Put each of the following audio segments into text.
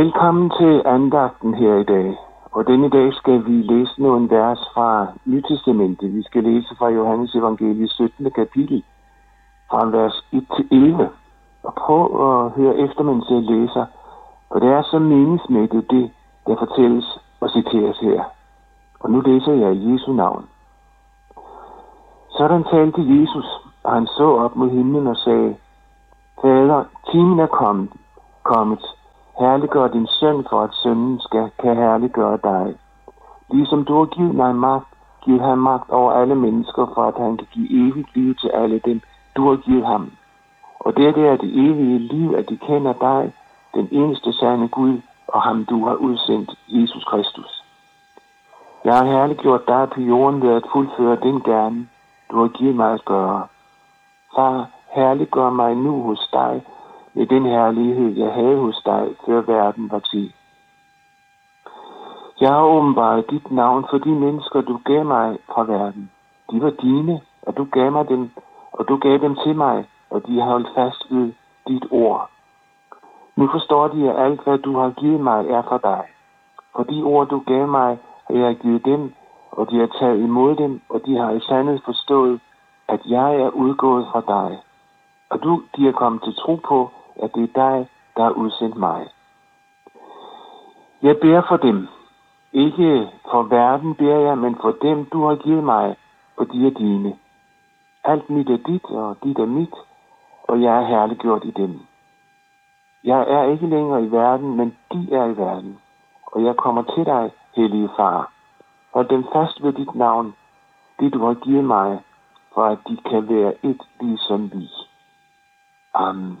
Velkommen til andagten her i dag. Og denne dag skal vi læse nogle vers fra Nytestamentet. Vi skal læse fra Johannes Evangeliet 17. kapitel, fra vers 1 til 11. Og prøv at høre efter, mens jeg læser. For det er så meningsmættet det, der fortælles og citeres her. Og nu læser jeg i Jesu navn. Sådan talte Jesus, og han så op mod himlen og sagde, Fader, timen er kommet, kommet. Herliggør din søn, for at sønnen skal, kan herliggøre dig. Ligesom du har givet mig magt, giv ham magt over alle mennesker, for at han kan give evigt liv til alle dem, du har givet ham. Og det er det evige liv, at de kender dig, den eneste sande Gud, og ham du har udsendt, Jesus Kristus. Jeg har herliggjort dig på jorden ved at fuldføre den gerne, du har givet mig at gøre. Far, herliggør mig nu hos dig, i den herlighed, jeg havde hos dig, før verden var til. Jeg har åbenbart dit navn for de mennesker, du gav mig fra verden. De var dine, og du gav mig dem, og du gav dem til mig, og de har holdt fast ved dit ord. Nu forstår de, at alt, hvad du har givet mig, er fra dig. For de ord, du gav mig, har jeg givet dem, og de har taget imod dem, og de har i sandhed forstået, at jeg er udgået fra dig. Og du, de er kommet til tro på, at det er dig, der har udsendt mig. Jeg beder for dem. Ikke for verden beder jeg, men for dem, du har givet mig, for de er dine. Alt mit er dit, og dit er mit, og jeg er herliggjort i dem. Jeg er ikke længere i verden, men de er i verden, og jeg kommer til dig, hellige far. og dem fast ved dit navn, det du har givet mig, for at de kan være et ligesom vi. Amen.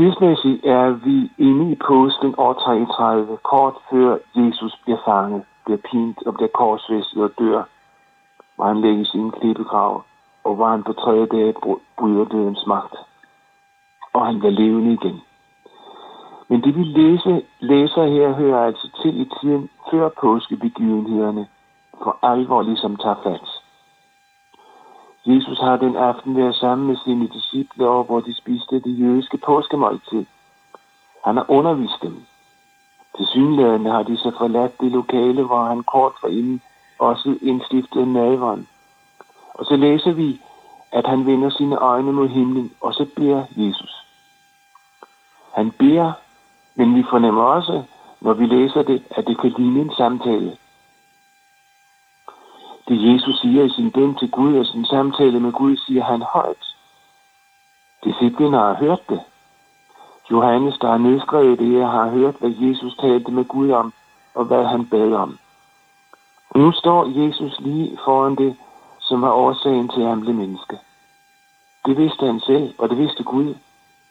Tidsmæssigt er vi inde i påsken år 33, kort før Jesus bliver fanget, bliver pint og bliver korsfæstet og dør, hvor han lægges i en klippegrav, og hvor han på tredje dag bryder dødens magt. Og han bliver levende igen. Men det vi læser, læser her hører altså til i tiden før påskebegivenhederne for alvor ligesom tager fat. Jesus har den aften været sammen med sine disciple over, hvor de spiste det jødiske påskemåltid. Han har undervist dem. Til synlædende har de så forladt det lokale, hvor han kort forinden også indstiftede nadvånd. Og så læser vi, at han vender sine øjne mod himlen, og så beder Jesus. Han beder, men vi fornemmer også, når vi læser det, at det kan ligne en samtale. Det Jesus siger i sin bøn til Gud og sin samtale med Gud, siger han højt. Discipliner har hørt det. Johannes, der har nedskrevet det har hørt, hvad Jesus talte med Gud om, og hvad han bad om. Nu står Jesus lige foran det, som var årsagen til, at han blev menneske. Det vidste han selv, og det vidste Gud,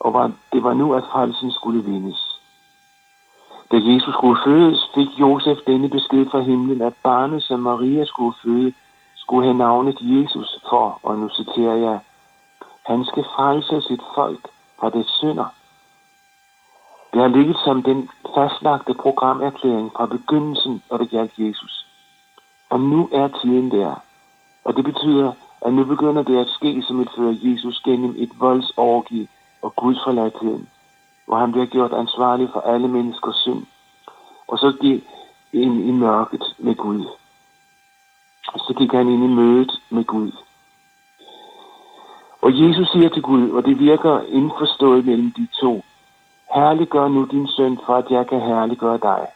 og det var nu, at frelsen skulle vindes. Da Jesus skulle fødes, fik Josef denne besked fra himlen, at barnet, som Maria skulle føde, skulle have navnet Jesus for, og nu citerer jeg, han skal frelse sit folk fra det synder. Det har ligget som den fastlagte programerklæring fra begyndelsen, når det gjaldt Jesus. Og nu er tiden der. Og det betyder, at nu begynder det at ske, som et fører Jesus gennem et voldsorgie og gudsforladtheden hvor han bliver gjort ansvarlig for alle menneskers synd. Og så gik ind i mørket med Gud. Og så gik han ind i mødet med Gud. Og Jesus siger til Gud, og det virker indforstået mellem de to, Herliggør nu din søn, for at jeg kan herliggøre dig.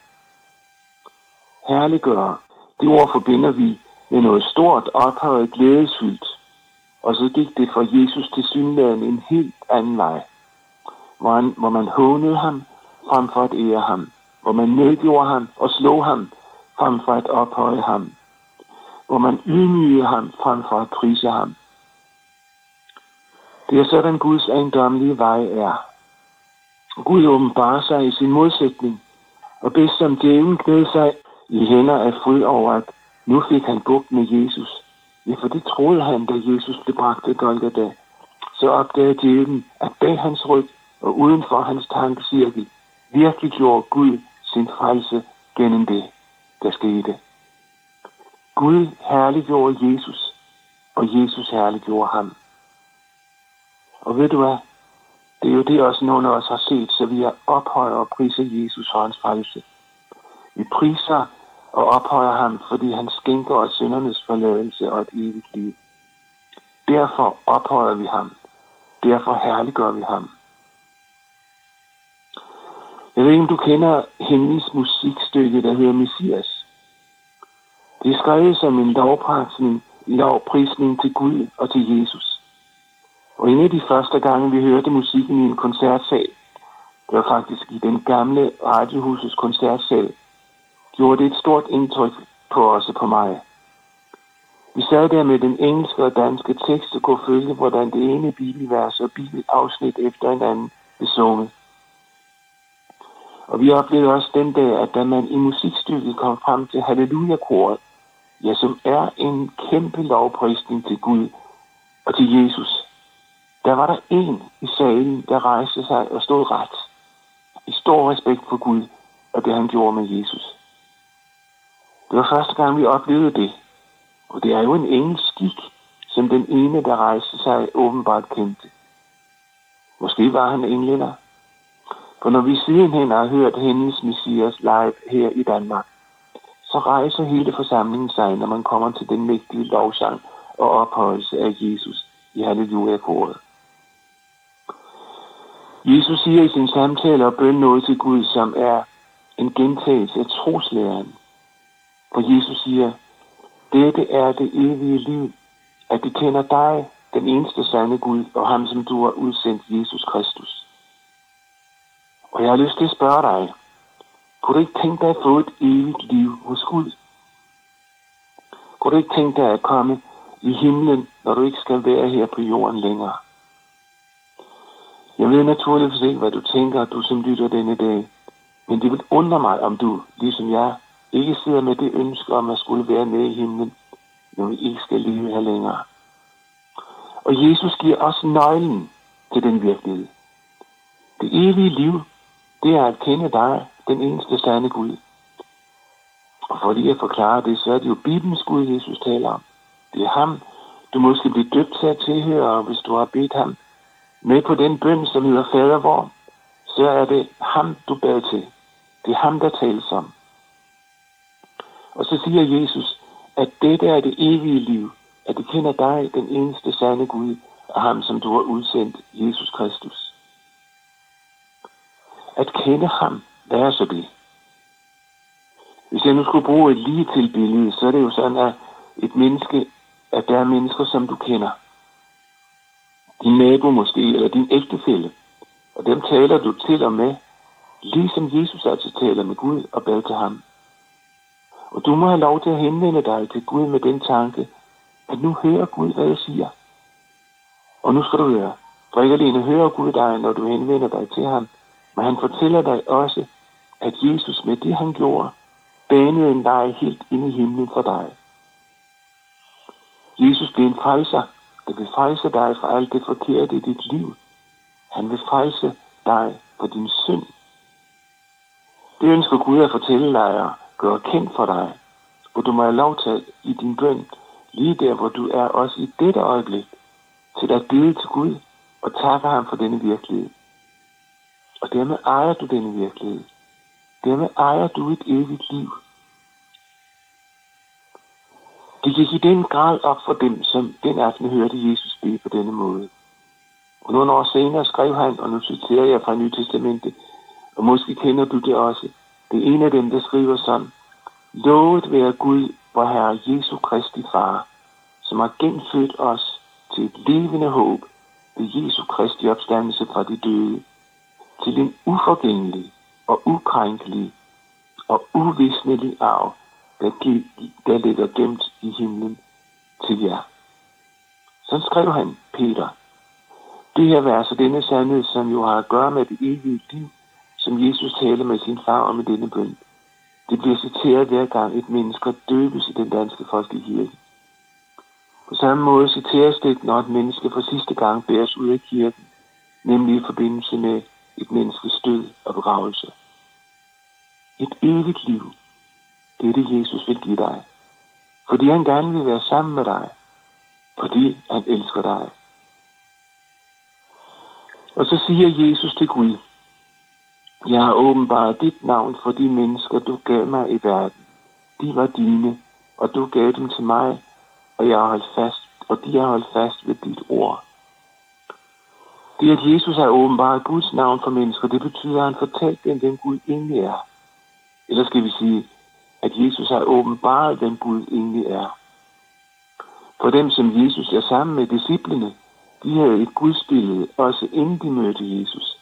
Herliggør, det ord forbinder vi med noget stort, ophøjet, glædesfyldt. Og så gik det for Jesus til synligheden en helt anden vej hvor, han, hvor man hånede ham frem for at ære ham, hvor man nedgjorde ham og slog ham frem for at ophøje ham, hvor man ydmygede ham frem for at prise ham. Det er sådan Guds ejendomlige vej er. Gud åbenbarer sig i sin modsætning, og bedst som djævlen glæder sig i hænder af fryd over, at nu fik han bugt med Jesus. Ja, for det troede han, da Jesus blev bragt til Golgata. Så opdagede djævlen, at bag hans ryg og uden for hans tankecirkel virkelig gjorde Gud sin frelse gennem det, der skete. Gud herliggjorde Jesus, og Jesus herliggjorde ham. Og ved du hvad? Det er jo det også nogle af os har set, så vi er ophøjer og priser Jesus for hans frelse. Vi priser og ophøjer ham, fordi han skænker os syndernes forladelse og et evigt liv. Derfor ophøjer vi ham. Derfor herliggør vi ham. Jeg ved ikke, om du kender hendes musikstykke, der hedder Messias. Det er skrevet som en lovprisning, lovprisning til Gud og til Jesus. Og en af de første gange, vi hørte musikken i en koncertsal, det var faktisk i den gamle radiohusets koncertsal, gjorde det et stort indtryk på os og på mig. Vi sad der med den engelske og danske tekst og kunne følge, hvordan det ene bibelvers og bibelafsnit efter en anden blev sunget. Og vi oplevede også den dag, at da man i musikstykket kom frem til Halleluja-koret, ja, som er en kæmpe lovprisning til Gud og til Jesus, der var der en i salen, der rejste sig og stod ret. I stor respekt for Gud og det, han gjorde med Jesus. Det var første gang, vi oplevede det. Og det er jo en engelsk skik, som den ene, der rejste sig, åbenbart kendte. Måske var han englænder. For når vi sidenhen har hørt hendes messias live her i Danmark, så rejser hele forsamlingen sig, når man kommer til den mægtige lovsang og ophøjelse af Jesus i halleluja-koret. Jesus siger i sin samtale og bøn noget til Gud, som er en gentagelse af troslæren. For Jesus siger, dette er det evige liv, at de kender dig, den eneste sande Gud, og ham, som du har udsendt, Jesus Kristus. Og jeg har lyst til at spørge dig, kunne du ikke tænke dig at få et evigt liv hos Gud? Kunne du ikke tænke dig at komme i himlen, når du ikke skal være her på jorden længere? Jeg ved naturligvis ikke, hvad du tænker, du som lytter denne dag, men det vil undre mig, om du, ligesom jeg, ikke sidder med det ønske om at skulle være med i himlen, når vi ikke skal leve her længere. Og Jesus giver os nøglen til den virkelighed. Det evige liv, det er at kende dig, den eneste sande Gud. Og for lige at forklare det, så er det jo Bibelens Gud, Jesus taler om. Det er ham, du måske bliver døbt til at tilhøre, hvis du har bedt ham med på den bøn, som hedder Fader vor, så er det ham, du bad til. Det er ham, der tales om. Og så siger Jesus, at dette er det evige liv, at det kender dig, den eneste sande Gud, og ham, som du har udsendt, Jesus Kristus. At kende ham, hvad er så det? Hvis jeg nu skulle bruge et lige til billede, så er det jo sådan, at et menneske, at der er mennesker, som du kender. Din nabo måske, eller din ægtefælle. Og dem taler du til og med, ligesom Jesus altså taler med Gud og bad til ham. Og du må have lov til at henvende dig til Gud med den tanke, at nu hører Gud, hvad jeg siger. Og nu skal du høre, for ikke alene hører Gud dig, når du henvender dig til ham, men han fortæller dig også, at Jesus med det, han gjorde, banede en vej helt ind i himlen for dig. Jesus blev en frelser, der vil frelse dig fra alt det forkerte i dit liv. Han vil frelse dig for din synd. Det ønsker Gud at fortælle dig og gøre kendt for dig, hvor du må have lov til i din bøn, lige der, hvor du er også i dette øjeblik, til at bede til Gud og takke ham for denne virkelighed. Og dermed ejer du denne virkelighed. Dermed ejer du et evigt liv. Det gik i den grad op for dem, som den aften hørte Jesus bede på denne måde. Og nogle år senere skrev han, og nu citerer jeg fra Nye Testamente, og måske kender du det også, det er en af dem, der skriver sådan, Lovet være Gud, vor Herre Jesu Kristi Far, som har genfødt os til et levende håb ved Jesu Kristi opstandelse fra de døde, til en uforgængelig og ukrænkelig og uvisnelig arv, der, der ligger gemt i himlen til jer. Så skrev han, Peter, det her vers og denne sandhed, som jo har at gøre med det evige liv, som Jesus taler med sin far om i denne bøn. Det bliver citeret hver gang et menneske døbes i den danske folkekirke. På samme måde citeres det, når et menneske for sidste gang bæres ud af kirken, nemlig i forbindelse med et menneskes død og begravelse. Et evigt liv, det er det, Jesus vil give dig. Fordi han gerne vil være sammen med dig. Fordi han elsker dig. Og så siger Jesus til Gud, jeg har åbenbart dit navn for de mennesker, du gav mig i verden. De var dine, og du gav dem til mig, og jeg har holdt fast, og de har holdt fast ved dit ord. Det, at Jesus har åbenbart Guds navn for mennesker, det betyder, at han fortalte dem, hvem Gud egentlig er. Eller skal vi sige, at Jesus har åbenbart, hvem Gud egentlig er. For dem, som Jesus er sammen med disciplene, de havde et gudsbillede, også inden de mødte Jesus.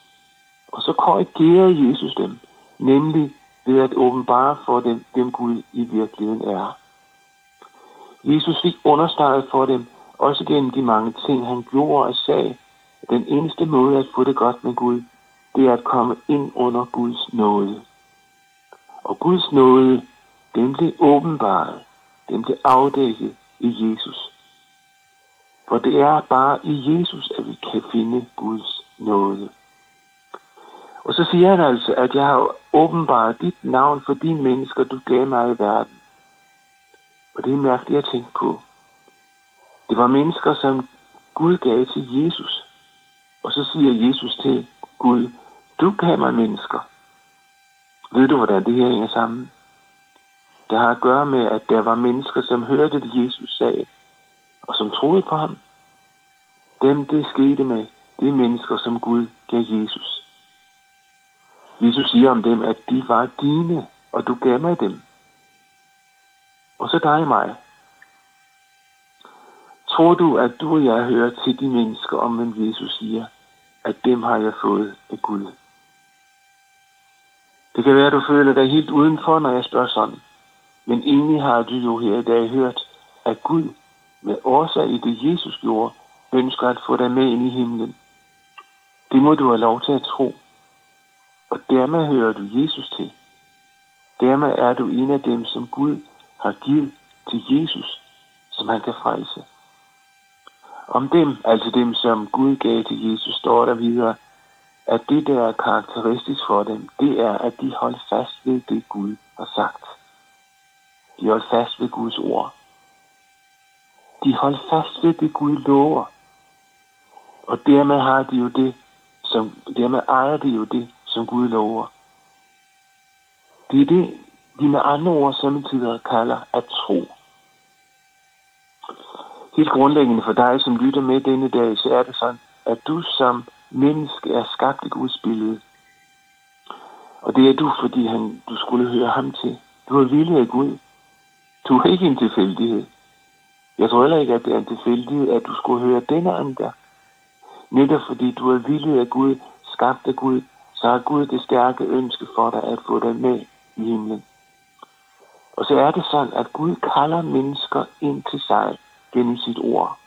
Og så korrigerede Jesus dem, nemlig ved at åbenbare for dem, hvem Gud i virkeligheden er. Jesus fik understreget for dem, også gennem de mange ting, han gjorde og sagde, den eneste måde at få det godt med Gud, det er at komme ind under Guds nåde. Og Guds nåde, den blev åbenbaret, den blev afdækket i Jesus. For det er bare i Jesus, at vi kan finde Guds nåde. Og så siger han altså, at jeg har åbenbart dit navn for de mennesker, du gav mig i verden. Og det er mærkeligt at tænke på. Det var mennesker, som Gud gav til Jesus. Og så siger Jesus til Gud, du gav mig mennesker. Ved du, hvordan det her hænger sammen? Det har at gøre med, at der var mennesker, som hørte det, Jesus sagde, og som troede på ham. Dem, det skete med, det er mennesker, som Gud gav Jesus. Jesus siger om dem, at de var dine, og du gav mig dem. Og så dig og mig. Tror du, at du og jeg hører til de mennesker, om hvem Jesus siger, at dem har jeg fået af Gud? Det kan være, at du føler dig helt udenfor, når jeg spørger sådan. Men egentlig har du jo her i dag hørt, at Gud med årsag i det, Jesus gjorde, ønsker at få dig med ind i himlen. Det må du have lov til at tro. Og dermed hører du Jesus til. Dermed er du en af dem, som Gud har givet til Jesus, som han kan frelse. Om dem, altså dem, som Gud gav til Jesus, står der videre, at det, der er karakteristisk for dem, det er, at de holder fast ved det, Gud har sagt. De holder fast ved Guds ord. De holder fast ved det, Gud lover. Og dermed har de jo det, som, dermed ejer de jo det, som Gud lover. Det er det, de med andre ord samtidig kalder at tro. Helt grundlæggende for dig, som lytter med denne dag, så er det sådan, at du som menneske er skabt i Guds billede. Og det er du, fordi han, du skulle høre ham til. Du er villig af Gud. Du er ikke en tilfældighed. Jeg tror heller ikke, at det er en tilfældighed, at du skulle høre denne andre. Netop fordi du er villig af Gud, skabt af Gud, så har Gud det stærke ønske for dig at få dig med i himlen. Og så er det sådan, at Gud kalder mennesker ind til sig gennem sit ord.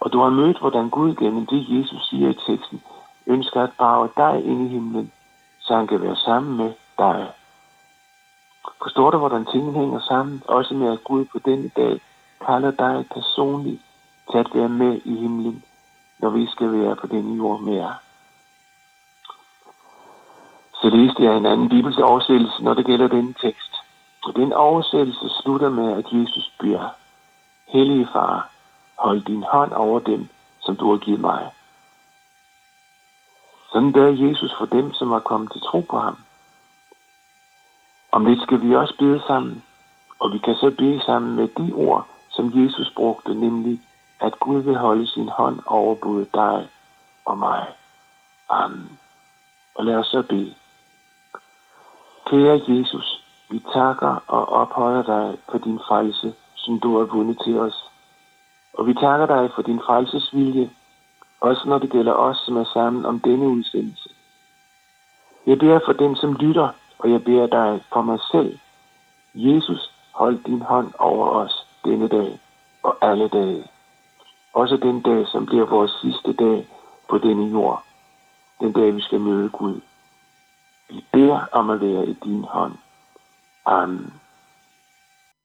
Og du har mødt, hvordan Gud gennem det, Jesus siger i teksten, ønsker at drage dig ind i himlen, så han kan være sammen med dig. Forstår du, hvordan tingene hænger sammen? Også med, at Gud på denne dag kalder dig personligt til at være med i himlen, når vi skal være på denne jord mere. Så læste jeg en anden bibelsk oversættelse, når det gælder denne tekst. Og den oversættelse slutter med, at Jesus bliver Hellige far, hold din hånd over dem, som du har givet mig. Sådan bad Jesus for dem, som har kommet til tro på ham. Om lidt skal vi også bede sammen, og vi kan så bede sammen med de ord, som Jesus brugte, nemlig at Gud vil holde sin hånd over både dig og mig. Amen. Og lad os så bede. Kære Jesus, vi takker og ophøjer dig for din frelse, som du har vundet til os. Og vi takker dig for din frelsesvilje, også når det gælder os, som er sammen om denne udsendelse. Jeg beder for dem, som lytter, og jeg beder dig for mig selv. Jesus, hold din hånd over os denne dag og alle dage. Også den dag, som bliver vores sidste dag på denne jord. Den dag, vi skal møde Gud. Vi beder om at være i din hånd. Amen.